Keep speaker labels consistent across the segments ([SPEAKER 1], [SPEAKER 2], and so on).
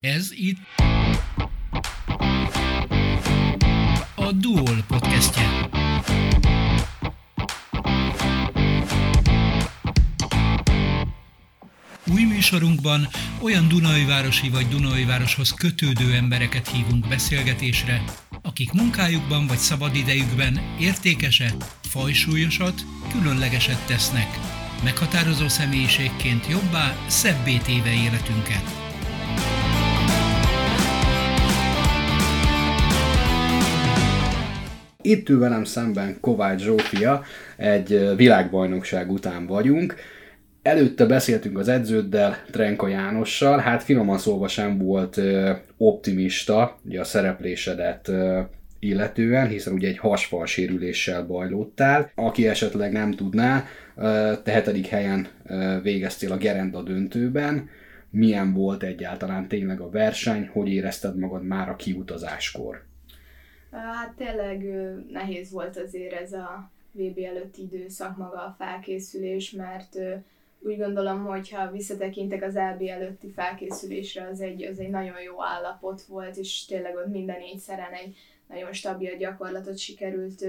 [SPEAKER 1] Ez itt a Duol podcastje. Új műsorunkban olyan Dunajvárosi vagy Dunajvároshoz kötődő embereket hívunk beszélgetésre, akik munkájukban vagy szabadidejükben értékeset, fajsúlyosat, különlegeset tesznek, meghatározó személyiségként jobbá, szebbé téve életünket.
[SPEAKER 2] Itt ül velem szemben Kovács Zsófia, egy világbajnokság után vagyunk. Előtte beszéltünk az edződdel, Trenka Jánossal, hát finoman szólva sem volt optimista ugye a szereplésedet illetően, hiszen ugye egy hasfal sérüléssel bajlódtál. Aki esetleg nem tudná, te hetedik helyen végeztél a Gerenda döntőben. Milyen volt egyáltalán tényleg a verseny, hogy érezted magad már a kiutazáskor?
[SPEAKER 3] Hát tényleg nehéz volt azért ez a VB előtti időszak maga a felkészülés, mert úgy gondolom, hogy visszatekintek az LB előtti felkészülésre, az egy, az egy nagyon jó állapot volt, és tényleg ott minden szeren egy nagyon stabil gyakorlatot sikerült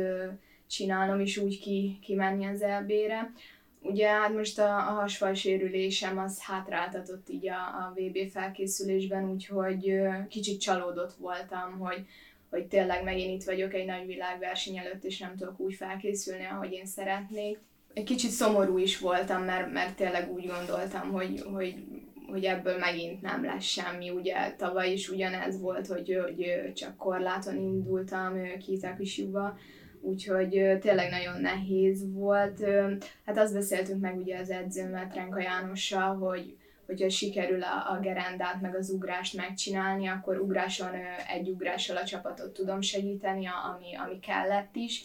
[SPEAKER 3] csinálnom, és úgy ki, kimenni az LB-re. Ugye hát most a, a hasfal sérülésem az hátráltatott így a, a VB felkészülésben, úgyhogy kicsit csalódott voltam, hogy, hogy tényleg megint itt vagyok egy nagy világverseny előtt, és nem tudok úgy felkészülni, ahogy én szeretnék. Egy kicsit szomorú is voltam, mert, mert tényleg úgy gondoltam, hogy, hogy, hogy ebből megint nem lesz semmi. Ugye tavaly is ugyanez volt, hogy, hogy csak korláton indultam Kitakisúba, úgyhogy tényleg nagyon nehéz volt. Hát azt beszéltünk meg ugye az edzőmmel, Trenka Jánossal, hogy, hogyha sikerül a, a gerendát meg az ugrást megcsinálni, akkor ugráson egy ugrással a csapatot tudom segíteni, ami, ami kellett is,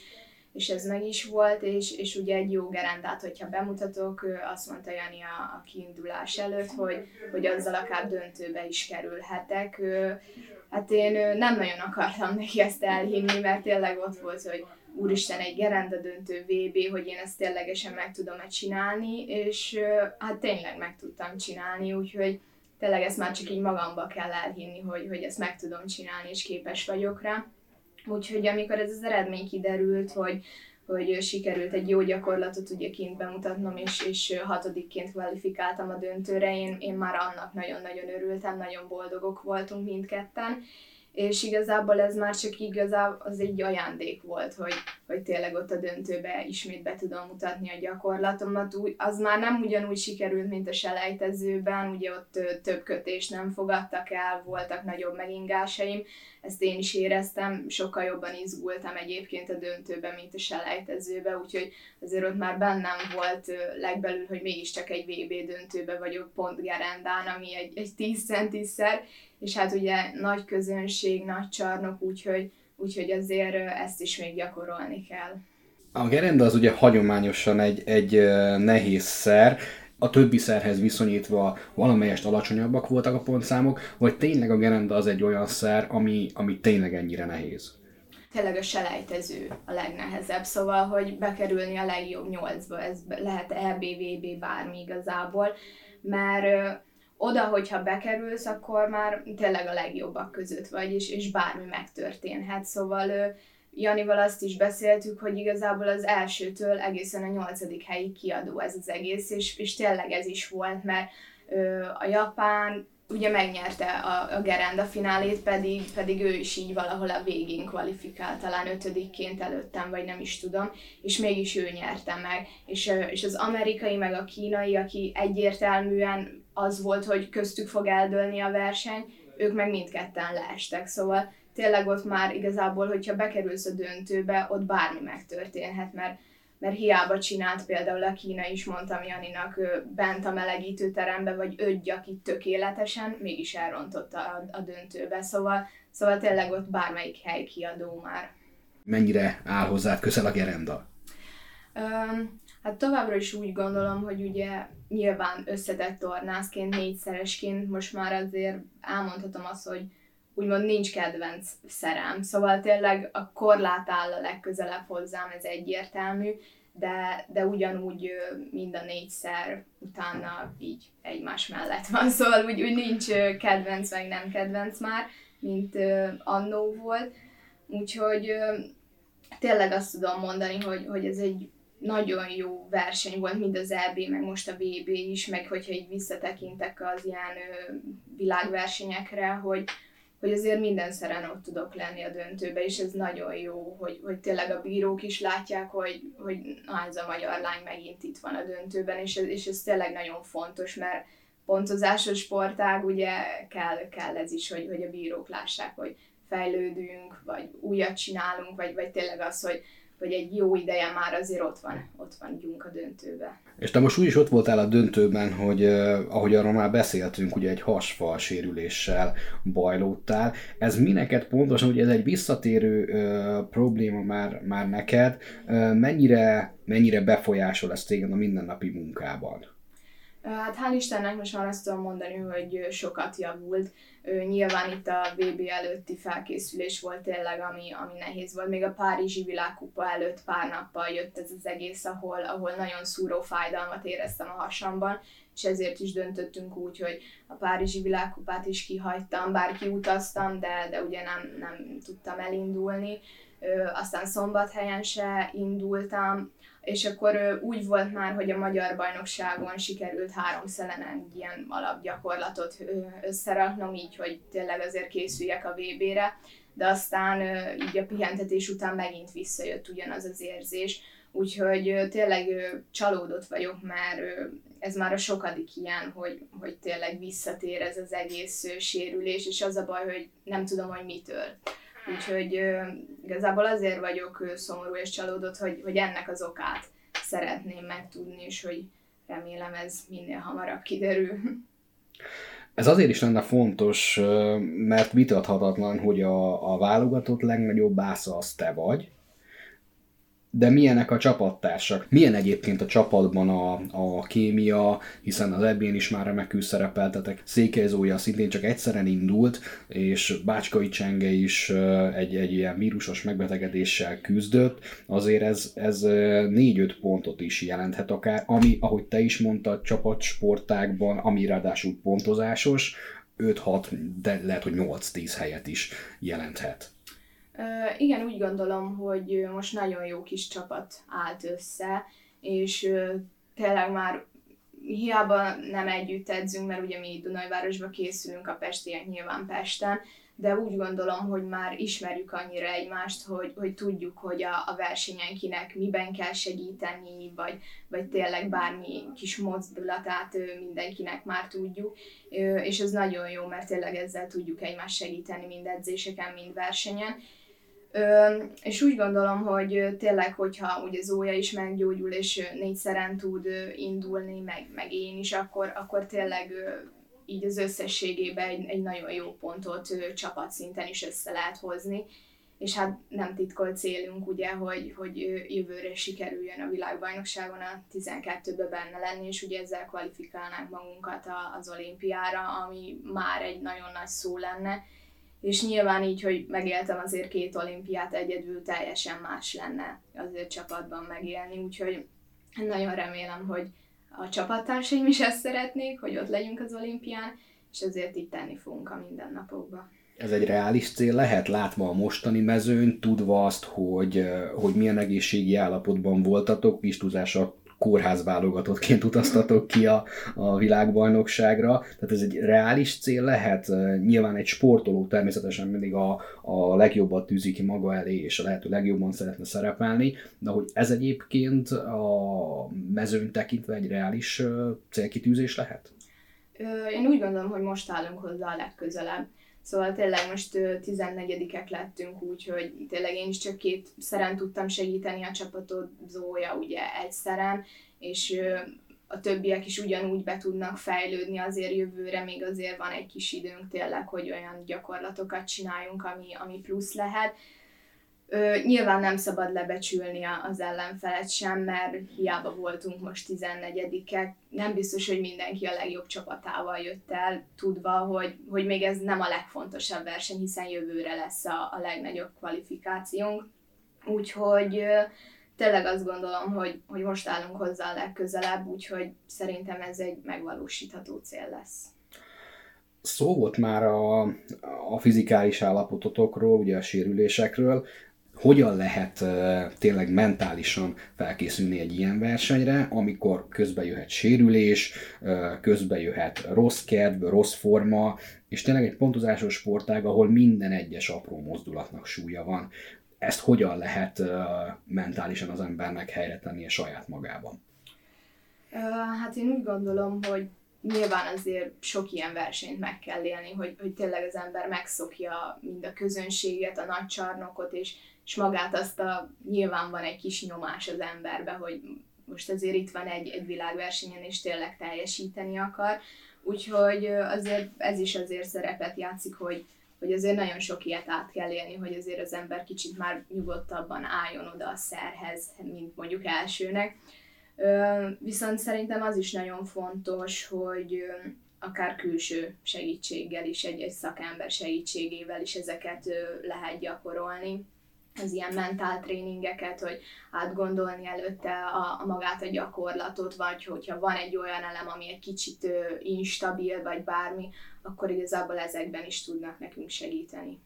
[SPEAKER 3] és ez meg is volt, és, és ugye egy jó gerendát, hogyha bemutatok, azt mondta Jani a, a kiindulás előtt, hogy, hogy azzal akár döntőbe is kerülhetek. Hát én nem nagyon akartam neki ezt elhinni, mert tényleg ott volt, hogy úristen, egy gerenda döntő VB, hogy én ezt ténylegesen meg tudom-e csinálni, és hát tényleg meg tudtam csinálni, úgyhogy tényleg ezt már csak így magamba kell elhinni, hogy, hogy ezt meg tudom csinálni, és képes vagyok rá. Úgyhogy amikor ez az eredmény kiderült, hogy, hogy sikerült egy jó gyakorlatot ugye kint bemutatnom, és, és hatodikként kvalifikáltam a döntőre, én, én már annak nagyon-nagyon örültem, nagyon boldogok voltunk mindketten, és igazából ez már csak igazából az egy ajándék volt, hogy, hogy tényleg ott a döntőbe ismét be tudom mutatni a gyakorlatomat. Az már nem ugyanúgy sikerült, mint a selejtezőben, ugye ott több kötést nem fogadtak el, voltak nagyobb megingásaim, ezt én is éreztem, sokkal jobban izgultam egyébként a döntőben, mint a selejtezőbe, úgyhogy azért ott már bennem volt legbelül, hogy mégiscsak egy VB döntőbe vagyok pont Gerendán, ami egy, egy 10 centiszer, és hát ugye nagy közönség, nagy csarnok, úgyhogy, úgyhogy azért ezt is még gyakorolni kell.
[SPEAKER 2] A gerenda az ugye hagyományosan egy, egy nehéz szer, a többi szerhez viszonyítva valamelyest alacsonyabbak voltak a pontszámok, vagy tényleg a gerenda az egy olyan szer, ami, ami tényleg ennyire nehéz?
[SPEAKER 3] Tényleg a selejtező a legnehezebb, szóval, hogy bekerülni a legjobb nyolcba, ez lehet EBVB bármi igazából, mert oda, hogyha bekerülsz, akkor már tényleg a legjobbak között vagy, és, és bármi megtörténhet. Szóval Janival azt is beszéltük, hogy igazából az elsőtől egészen a nyolcadik helyig kiadó ez az egész, és, és tényleg ez is volt, mert ö, a Japán ugye megnyerte a, a Gerenda finálét, pedig, pedig ő is így valahol a végén kvalifikált, talán ötödikként előttem, vagy nem is tudom, és mégis ő nyerte meg. És, és az amerikai, meg a kínai, aki egyértelműen az volt, hogy köztük fog eldőlni a verseny, ők meg mindketten leestek, szóval tényleg ott már igazából, hogyha bekerülsz a döntőbe, ott bármi megtörténhet, mert, mert hiába csinált például a Kína is, mondtam Janinak, bent a melegítőterembe, vagy öt gyakit tökéletesen, mégis elrontotta a, a döntőbe, szóval, szóval tényleg ott bármelyik hely kiadó már.
[SPEAKER 2] Mennyire áll hozzá közel a gerenda?
[SPEAKER 3] Um, hát továbbra is úgy gondolom, hogy ugye nyilván összetett tornászként, négyszeresként most már azért elmondhatom azt, hogy úgymond nincs kedvenc szerem. Szóval tényleg a korlát áll a legközelebb hozzám, ez egyértelmű, de, de ugyanúgy mind a négyszer utána így egymás mellett van, szóval úgy, úgy nincs kedvenc, meg nem kedvenc már, mint annó volt. Úgyhogy tényleg azt tudom mondani, hogy, hogy ez egy nagyon jó verseny volt, mind az EB, meg most a VB is, meg hogyha így visszatekintek az ilyen ö, világversenyekre, hogy, hogy azért minden szeren ott tudok lenni a döntőbe, és ez nagyon jó, hogy, hogy tényleg a bírók is látják, hogy, hogy na, ez a magyar lány megint itt van a döntőben, és ez, és ez tényleg nagyon fontos, mert pontozásos sportág, ugye kell, kell ez is, hogy, hogy a bírók lássák, hogy fejlődünk, vagy újat csinálunk, vagy, vagy tényleg az, hogy, hogy egy jó ideje már azért ott van, ott van gyunk a döntőbe.
[SPEAKER 2] És te most úgy is ott voltál a döntőben, hogy uh, ahogy arról már beszéltünk, ugye egy hasfal sérüléssel bajlódtál. Ez mi pontosan, hogy ez egy visszatérő uh, probléma már, már neked, uh, mennyire, mennyire befolyásol ez téged a mindennapi munkában?
[SPEAKER 3] Hát hál' Istennek most már azt tudom mondani, hogy sokat javult. Nyilván itt a VB előtti felkészülés volt tényleg, ami, ami nehéz volt. Még a Párizsi világkupa előtt pár nappal jött ez az egész, ahol, ahol nagyon szúró fájdalmat éreztem a hasamban, és ezért is döntöttünk úgy, hogy a Párizsi világkupát is kihagytam, bár kiutaztam, de, de ugye nem, nem tudtam elindulni. Aztán szombathelyen se indultam, és akkor úgy volt már, hogy a magyar bajnokságon sikerült három szelen egy ilyen alapgyakorlatot összeraknom, így, hogy tényleg azért készüljek a VB-re, de aztán így a pihentetés után megint visszajött ugyanaz az érzés, úgyhogy tényleg csalódott vagyok, mert ez már a sokadik ilyen, hogy, hogy tényleg visszatér ez az egész sérülés, és az a baj, hogy nem tudom, hogy mitől. Úgyhogy igazából azért vagyok szomorú és csalódott, hogy, hogy ennek az okát szeretném megtudni, és hogy remélem ez minél hamarabb kiderül.
[SPEAKER 2] Ez azért is lenne fontos, mert vitathatatlan, hogy a, a válogatott legnagyobb básza az te vagy, de milyenek a csapattársak? Milyen egyébként a csapatban a, a kémia, hiszen az ebben is már remekül szerepeltetek. Székely Zója szintén csak egyszeren indult, és Bácskai Csenge is egy, egy ilyen vírusos megbetegedéssel küzdött. Azért ez, ez 4-5 pontot is jelenthet akár, ami, ahogy te is mondtad, csapatsportákban, ami ráadásul pontozásos, 5-6, de lehet, hogy 8-10 helyet is jelenthet.
[SPEAKER 3] Igen, úgy gondolom, hogy most nagyon jó kis csapat állt össze, és tényleg már hiába nem együtt edzünk, mert ugye mi Dunajvárosba készülünk, a pestiek nyilván Pesten, de úgy gondolom, hogy már ismerjük annyira egymást, hogy, hogy tudjuk, hogy a, a versenyen kinek miben kell segíteni, vagy, vagy tényleg bármi kis mozdulatát mindenkinek már tudjuk, és ez nagyon jó, mert tényleg ezzel tudjuk egymást segíteni mind edzéseken, mind versenyen, És úgy gondolom, hogy tényleg, hogyha ugye Zója is meggyógyul, és négyszeren tud indulni, meg, meg én is, akkor, akkor tényleg így az összességében egy, egy nagyon jó pontot csapatszinten is össze lehet hozni. És hát nem titkolt célunk ugye, hogy, hogy jövőre sikerüljön a világbajnokságon a 12-be benne lenni, és ugye ezzel kvalifikálnánk magunkat az olimpiára, ami már egy nagyon nagy szó lenne és nyilván így, hogy megéltem azért két olimpiát egyedül, teljesen más lenne azért csapatban megélni, úgyhogy nagyon remélem, hogy a csapattársaim is ezt szeretnék, hogy ott legyünk az olimpián, és ezért itt tenni fogunk a mindennapokban.
[SPEAKER 2] Ez egy reális cél lehet, látva a mostani mezőn, tudva azt, hogy, hogy milyen egészségi állapotban voltatok, kis tudása kórházválogatottként utaztatok ki a, a világbajnokságra. Tehát ez egy reális cél lehet. Nyilván egy sportoló természetesen mindig a, a legjobbat tűzi ki maga elé, és a lehető legjobban szeretne szerepelni, de hogy ez egyébként a mezőn tekintve egy reális célkitűzés lehet?
[SPEAKER 3] Én úgy gondolom, hogy most állunk hozzá a legközelebb. Szóval tényleg most 14-ek lettünk, úgyhogy tényleg én is csak két szeren tudtam segíteni a csapatot, Zója ugye egy szeren, és a többiek is ugyanúgy be tudnak fejlődni, azért jövőre még azért van egy kis időnk tényleg, hogy olyan gyakorlatokat csináljunk, ami, ami plusz lehet, Ö, nyilván nem szabad lebecsülni az ellenfelet sem, mert hiába voltunk most 14-ek, nem biztos, hogy mindenki a legjobb csapatával jött el, tudva, hogy, hogy még ez nem a legfontosabb verseny, hiszen jövőre lesz a, a legnagyobb kvalifikációnk. Úgyhogy ö, tényleg azt gondolom, hogy, hogy most állunk hozzá a legközelebb, úgyhogy szerintem ez egy megvalósítható cél lesz.
[SPEAKER 2] Szó volt már a, a fizikális állapototokról, ugye a sérülésekről, hogyan lehet tényleg mentálisan felkészülni egy ilyen versenyre, amikor közbe jöhet sérülés, uh, jöhet rossz kedv, rossz forma, és tényleg egy pontozásos sportág, ahol minden egyes apró mozdulatnak súlya van. Ezt hogyan lehet mentálisan az embernek helyre tenni a saját magában?
[SPEAKER 3] Hát én úgy gondolom, hogy nyilván azért sok ilyen versenyt meg kell élni, hogy, hogy tényleg az ember megszokja mind a közönséget, a nagy csarnokot, és, és magát azt a, nyilván van egy kis nyomás az emberbe, hogy most azért itt van egy, egy világversenyen, és tényleg teljesíteni akar. Úgyhogy azért ez is azért szerepet játszik, hogy, hogy azért nagyon sok ilyet át kell élni, hogy azért az ember kicsit már nyugodtabban álljon oda a szerhez, mint mondjuk elsőnek. Viszont szerintem az is nagyon fontos, hogy akár külső segítséggel is, egy, egy szakember segítségével is ezeket lehet gyakorolni az ilyen mentál tréningeket, hogy átgondolni előtte a, a magát a gyakorlatot, vagy hogyha van egy olyan elem, ami egy kicsit instabil, vagy bármi, akkor igazából ezekben is tudnak nekünk segíteni.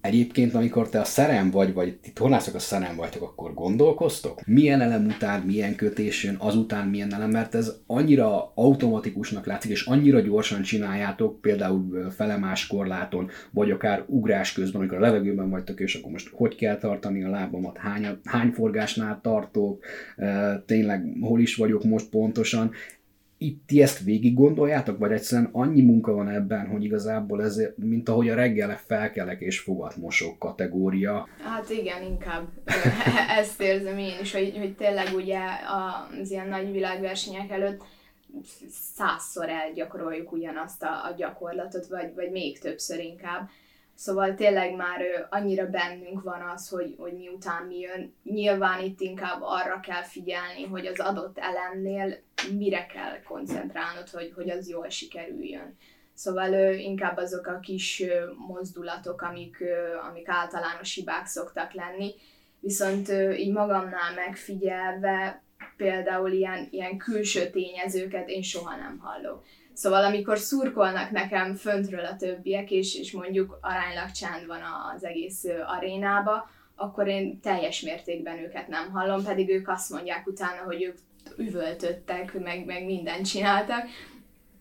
[SPEAKER 2] Egyébként, amikor te a szerem vagy, vagy ti tornászok a szerem vagytok, akkor gondolkoztok? Milyen elem után milyen kötés jön, azután milyen elem, mert ez annyira automatikusnak látszik, és annyira gyorsan csináljátok, például felemás korláton, vagy akár ugrás közben, amikor a levegőben vagytok, és akkor most hogy kell tartani a lábamat, hány, hány forgásnál tartok, tényleg hol is vagyok most pontosan, itt ti ezt végig gondoljátok, vagy egyszerűen annyi munka van ebben, hogy igazából ez, mint ahogy a reggel felkelek és fogat mosok kategória.
[SPEAKER 3] Hát igen, inkább ezt érzem én is, hogy, hogy tényleg ugye az ilyen nagy világversenyek előtt százszor elgyakoroljuk ugyanazt a, a gyakorlatot, vagy, vagy még többször inkább. Szóval tényleg már annyira bennünk van az, hogy, hogy miután mi jön. Nyilván itt inkább arra kell figyelni, hogy az adott elemnél mire kell koncentrálnod, hogy, hogy az jól sikerüljön. Szóval ö, inkább azok a kis mozdulatok, amik, amik általános hibák szoktak lenni. Viszont így magamnál megfigyelve például ilyen, ilyen külső tényezőket én soha nem hallok. Szóval amikor szurkolnak nekem föntről a többiek, és, és mondjuk aránylag csend van az egész arénába, akkor én teljes mértékben őket nem hallom, pedig ők azt mondják utána, hogy ők üvöltöttek, meg, meg mindent csináltak.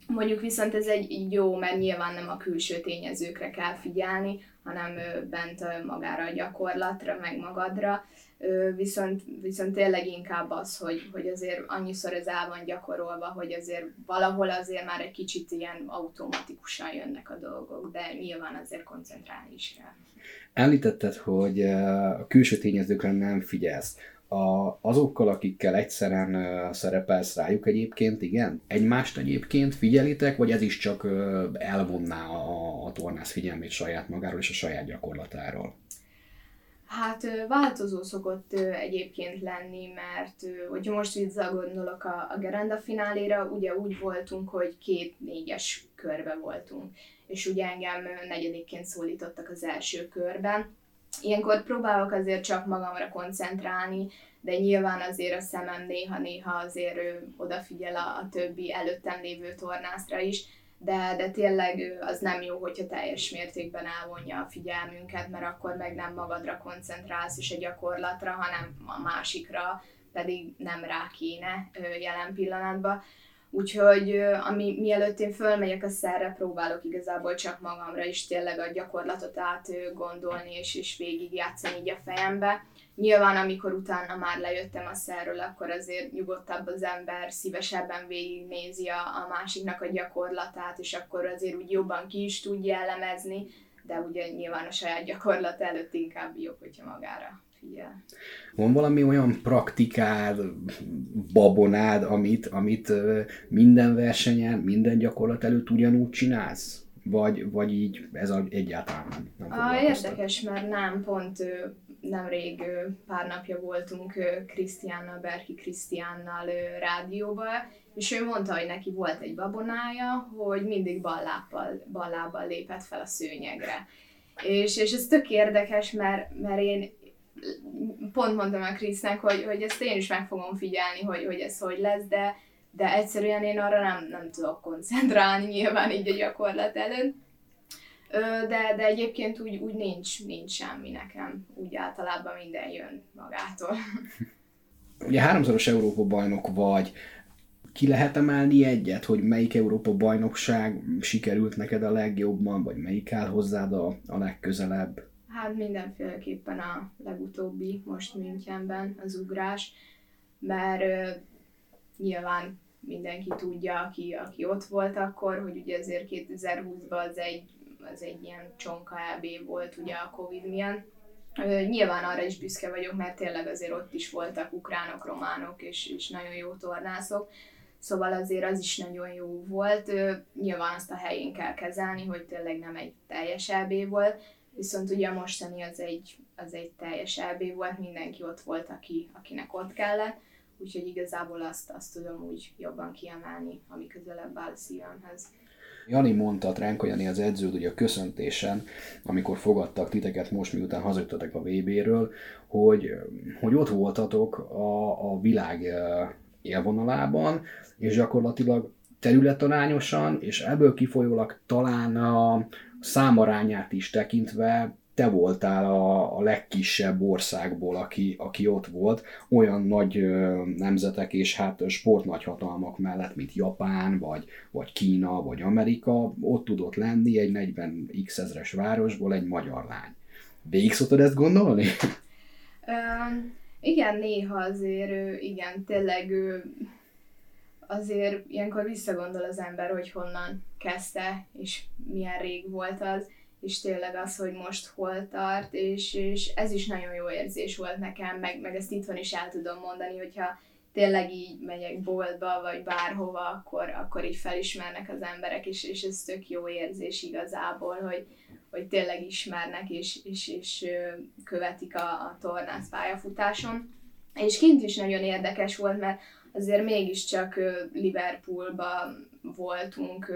[SPEAKER 3] Mondjuk viszont ez egy jó, mert nyilván nem a külső tényezőkre kell figyelni, hanem bent magára a gyakorlatra, meg magadra viszont, viszont tényleg inkább az, hogy, hogy azért annyiszor ez el van gyakorolva, hogy azért valahol azért már egy kicsit ilyen automatikusan jönnek a dolgok, de nyilván azért koncentrálni is kell.
[SPEAKER 2] Említetted, hogy a külső tényezőkre nem figyelsz. A, azokkal, akikkel egyszerűen uh, szerepelsz rájuk egyébként, igen? Egymást egyébként figyelitek, vagy ez is csak elvonná a, a tornász figyelmét saját magáról és a saját gyakorlatáról?
[SPEAKER 3] Hát változó szokott egyébként lenni, mert hogyha most visszagondolok a, a Gerenda fináléra, ugye úgy voltunk, hogy két négyes körbe voltunk, és ugye engem negyedikként szólítottak az első körben. Ilyenkor próbálok azért csak magamra koncentrálni, de nyilván azért a szemem néha-néha azért odafigyel a, a többi előttem lévő tornászra is, de, de tényleg az nem jó, hogyha teljes mértékben elvonja a figyelmünket, mert akkor meg nem magadra koncentrálsz és a gyakorlatra, hanem a másikra, pedig nem rá kéne jelen pillanatban. Úgyhogy ami, mielőtt én fölmegyek a szerre, próbálok igazából csak magamra is tényleg a gyakorlatot át gondolni és, és végigjátszani így a fejembe. Nyilván, amikor utána már lejöttem a szerről, akkor azért nyugodtabb az ember, szívesebben végignézi a, a másiknak a gyakorlatát, és akkor azért úgy jobban ki is tudja elemezni, de ugye nyilván a saját gyakorlat előtt inkább jobb, hogyha magára figyel.
[SPEAKER 2] Van valami olyan praktikád, babonád, amit, amit minden versenyen, minden gyakorlat előtt ugyanúgy csinálsz? Vagy, vagy így ez a, egyáltalán nem,
[SPEAKER 3] nem a, Érdekes, mert nem, pont nemrég pár napja voltunk Krisztiánnal, Berki Krisztiánnal rádióba, és ő mondta, hogy neki volt egy babonája, hogy mindig ballábbal, ballábbal lépett fel a szőnyegre. És, és ez tök érdekes, mert, mert én pont mondtam a Krisznek, hogy, hogy ezt én is meg fogom figyelni, hogy, hogy ez hogy lesz, de, de egyszerűen én arra nem, nem tudok koncentrálni, nyilván így a gyakorlat előtt. De, de egyébként úgy, úgy nincs, nincs semmi nekem, úgy általában minden jön magától.
[SPEAKER 2] Ugye háromszoros Európa bajnok vagy, ki lehet emelni egyet, hogy melyik Európa bajnokság sikerült neked a legjobban, vagy melyik áll hozzád a, a legközelebb?
[SPEAKER 3] Hát mindenféleképpen a legutóbbi, most Münchenben az ugrás, mert uh, nyilván mindenki tudja, aki, aki ott volt akkor, hogy ugye azért 2020-ban az egy, az egy ilyen csonka EB volt ugye a Covid miatt. Nyilván arra is büszke vagyok, mert tényleg azért ott is voltak ukránok, románok és, és nagyon jó tornászok, Szóval azért az is nagyon jó volt. Nyilván azt a helyén kell kezelni, hogy tényleg nem egy teljes EB volt, viszont ugye a mostani az egy, az egy teljes EB volt, mindenki ott volt, aki, akinek ott kellett, úgyhogy igazából azt, azt tudom úgy jobban kiemelni, ami közelebb áll a szívemhez.
[SPEAKER 2] Jani mondta, Tránko Jani az edződ, ugye a köszöntésen, amikor fogadtak titeket most, miután hazajöttetek a VB-ről, hogy, hogy ott voltatok a, a világ élvonalában, és gyakorlatilag területarányosan, és ebből kifolyólag talán a számarányát is tekintve te voltál a, a legkisebb országból, aki, aki ott volt, olyan nagy ö, nemzetek és hát sportnagyhatalmak mellett, mint Japán, vagy, vagy Kína, vagy Amerika, ott tudott lenni egy 40 x ezres városból egy magyar lány. Végig szoktad ezt gondolni?
[SPEAKER 3] Um, igen, néha azért, igen, tényleg azért ilyenkor visszagondol az ember, hogy honnan kezdte, és milyen rég volt az, és tényleg az, hogy most hol tart, és, és ez is nagyon jó érzés volt nekem, meg, meg ezt itthon is el tudom mondani, hogyha tényleg így megyek boltba, vagy bárhova, akkor, akkor így felismernek az emberek, és, és ez tök jó érzés igazából, hogy, hogy tényleg ismernek, és, és, és követik a, a tornász pályafutáson. És kint is nagyon érdekes volt, mert azért mégiscsak Liverpoolban voltunk,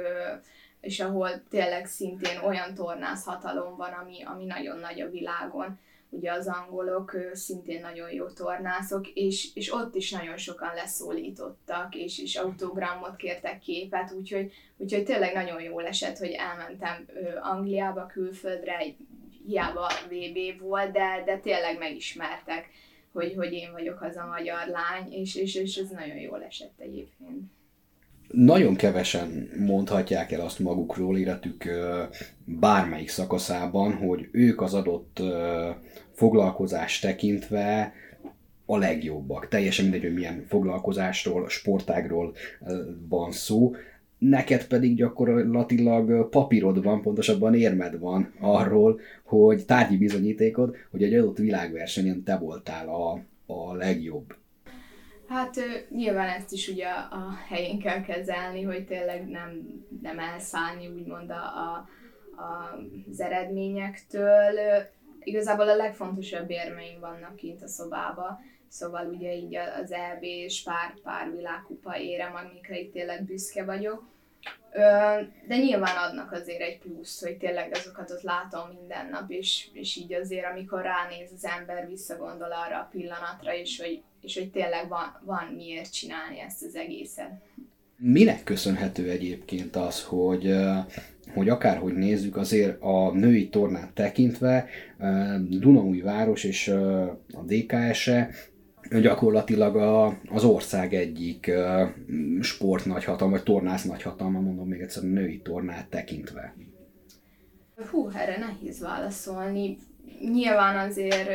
[SPEAKER 3] és ahol tényleg szintén olyan tornászhatalom van, ami, ami nagyon nagy a világon. Ugye az angolok szintén nagyon jó tornászok, és, és ott is nagyon sokan leszólítottak, és, és autogramot kértek képet, úgyhogy, úgyhogy tényleg nagyon jól esett, hogy elmentem Angliába, külföldre, hiába VB volt, de, de tényleg megismertek hogy, hogy én vagyok az a magyar lány, és, és, és ez nagyon jól esett egyébként.
[SPEAKER 2] Nagyon kevesen mondhatják el azt magukról életük bármelyik szakaszában, hogy ők az adott foglalkozást tekintve a legjobbak. Teljesen mindegy, hogy milyen foglalkozásról, sportágról van szó, neked pedig gyakorlatilag papírod van, pontosabban érmed van arról, hogy tárgyi bizonyítékod, hogy egy adott világversenyen te voltál a, a legjobb.
[SPEAKER 3] Hát nyilván ezt is ugye a helyén kell kezelni, hogy tényleg nem, nem elszállni úgymond a, a, a, az eredményektől. Igazából a legfontosabb érmeim vannak kint a szobába, szóval ugye így az EB és pár, pár világkupa érem, amikre itt tényleg büszke vagyok de nyilván adnak azért egy plusz, hogy tényleg azokat ott látom minden nap, és, és így azért, amikor ránéz az ember, visszagondol arra a pillanatra, és hogy, és hogy tényleg van, van miért csinálni ezt az egészet.
[SPEAKER 2] Minek köszönhető egyébként az, hogy, hogy akárhogy nézzük, azért a női tornát tekintve Dunaújváros és a DKS-e gyakorlatilag a, az ország egyik sport nagyhatalma, vagy tornász nagyhatalma, mondom még egyszer, női tornát tekintve.
[SPEAKER 3] Hú, erre nehéz válaszolni. Nyilván azért,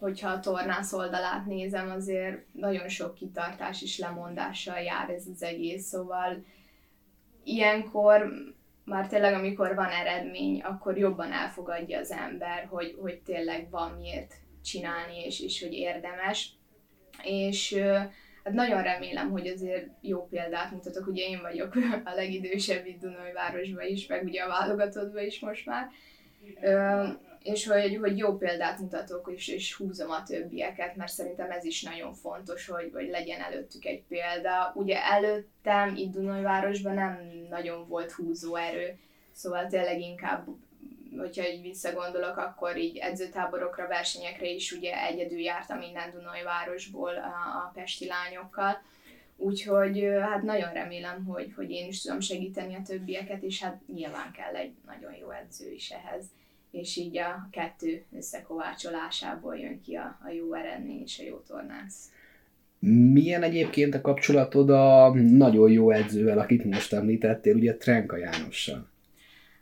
[SPEAKER 3] hogyha a tornász oldalát nézem, azért nagyon sok kitartás és lemondással jár ez az egész, szóval ilyenkor már tényleg amikor van eredmény, akkor jobban elfogadja az ember, hogy, hogy tényleg van miért csinálni, és, és hogy érdemes. És hát nagyon remélem, hogy azért jó példát mutatok, ugye én vagyok a legidősebb itt Dunai városban is, meg ugye a válogatottban is most már, és hogy, hogy jó példát mutatok, és, és húzom a többieket, mert szerintem ez is nagyon fontos, hogy, hogy legyen előttük egy példa. Ugye előttem itt városban nem nagyon volt húzóerő, szóval tényleg inkább hogyha így visszagondolok, akkor így edzőtáborokra, versenyekre is ugye egyedül jártam minden Dunai városból a, a pesti lányokkal, Úgyhogy hát nagyon remélem, hogy, hogy én is tudom segíteni a többieket, és hát nyilván kell egy nagyon jó edző is ehhez. És így a kettő összekovácsolásából jön ki a, a jó eredmény és a jó tornász.
[SPEAKER 2] Milyen egyébként a kapcsolatod a nagyon jó edzővel, akit most említettél, ugye Trenka Jánossal?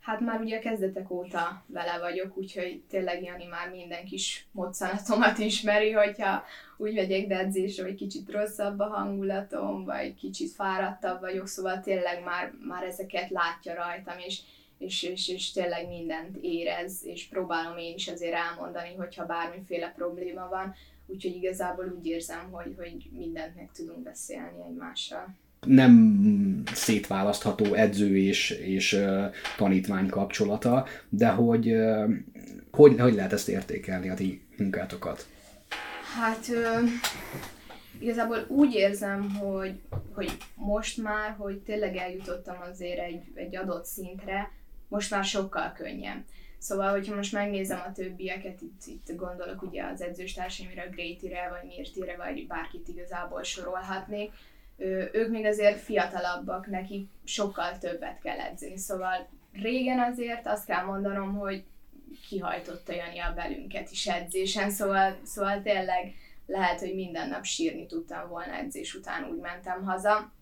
[SPEAKER 3] Hát már ugye a kezdetek óta vele vagyok, úgyhogy tényleg Jani már minden kis moccanatomat ismeri, hogyha úgy megyek be edzésre, hogy kicsit rosszabb a hangulatom, vagy kicsit fáradtabb vagyok, szóval tényleg már, már ezeket látja rajtam, és, és, és, és tényleg mindent érez, és próbálom én is azért elmondani, hogyha bármiféle probléma van, úgyhogy igazából úgy érzem, hogy, hogy mindent meg tudunk beszélni egymással
[SPEAKER 2] nem szétválasztható edző és, és uh, tanítvány kapcsolata, de hogy, uh, hogy hogy lehet ezt értékelni a ti munkátokat?
[SPEAKER 3] Hát uh, igazából úgy érzem, hogy, hogy most már, hogy tényleg eljutottam azért egy, egy adott szintre, most már sokkal könnyebb. Szóval, hogyha most megnézem a többieket, itt, itt gondolok ugye az edzőstársaimra, Grétire, vagy Mirtire, vagy bárkit igazából sorolhatnék, ők még azért fiatalabbak, nekik sokkal többet kell edzeni. Szóval régen azért azt kell mondanom, hogy kihajtotta Jani a belünket is edzésen, szóval, szóval tényleg lehet, hogy minden nap sírni tudtam volna edzés után, úgy mentem haza,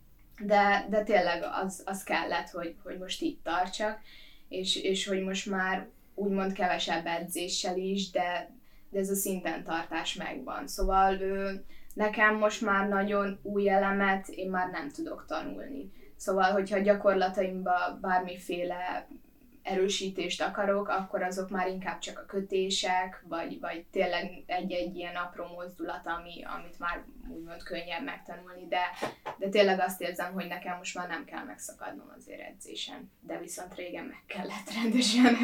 [SPEAKER 3] de, de tényleg az, az kellett, hogy, hogy most itt tartsak, és, és hogy most már úgymond kevesebb edzéssel is, de, de ez a szinten tartás megvan. Szóval nekem most már nagyon új elemet én már nem tudok tanulni. Szóval, hogyha gyakorlataimba bármiféle erősítést akarok, akkor azok már inkább csak a kötések, vagy, vagy tényleg egy-egy ilyen apró mozdulat, ami, amit már úgymond könnyebb megtanulni, de, de tényleg azt érzem, hogy nekem most már nem kell megszakadnom azért edzésen, de viszont régen meg kellett rendesen.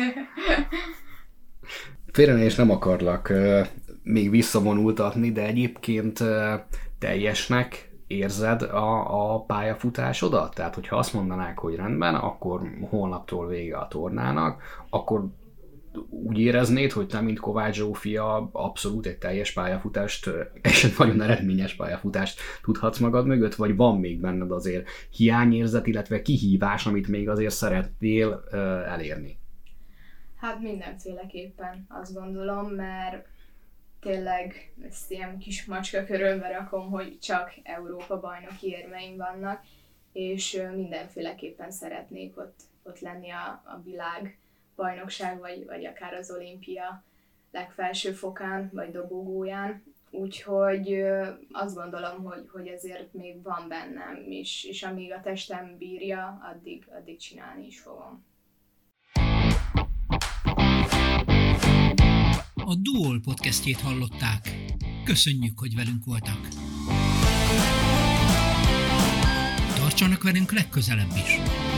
[SPEAKER 2] Félre és nem akarlak még visszavonultatni, de egyébként teljesnek érzed a, a pályafutásodat? Tehát, hogyha azt mondanák, hogy rendben, akkor holnaptól vége a tornának, akkor úgy éreznéd, hogy te, mint Kovács Zsófia, abszolút egy teljes pályafutást, egy nagyon eredményes pályafutást tudhatsz magad mögött, vagy van még benned azért hiányérzet, illetve kihívás, amit még azért szeretnél elérni?
[SPEAKER 3] Hát mindenféleképpen azt gondolom, mert tényleg ezt ilyen kis macska körülbe rakom, hogy csak Európa bajnoki érmeim vannak, és mindenféleképpen szeretnék ott, ott lenni a, a világ bajnokság, vagy, vagy akár az olimpia legfelső fokán, vagy dobogóján. Úgyhogy azt gondolom, hogy, hogy ezért még van bennem, és, és amíg a testem bírja, addig, addig csinálni is fogom.
[SPEAKER 1] a Duol podcastjét hallották. Köszönjük, hogy velünk voltak. Tartsanak velünk legközelebb is!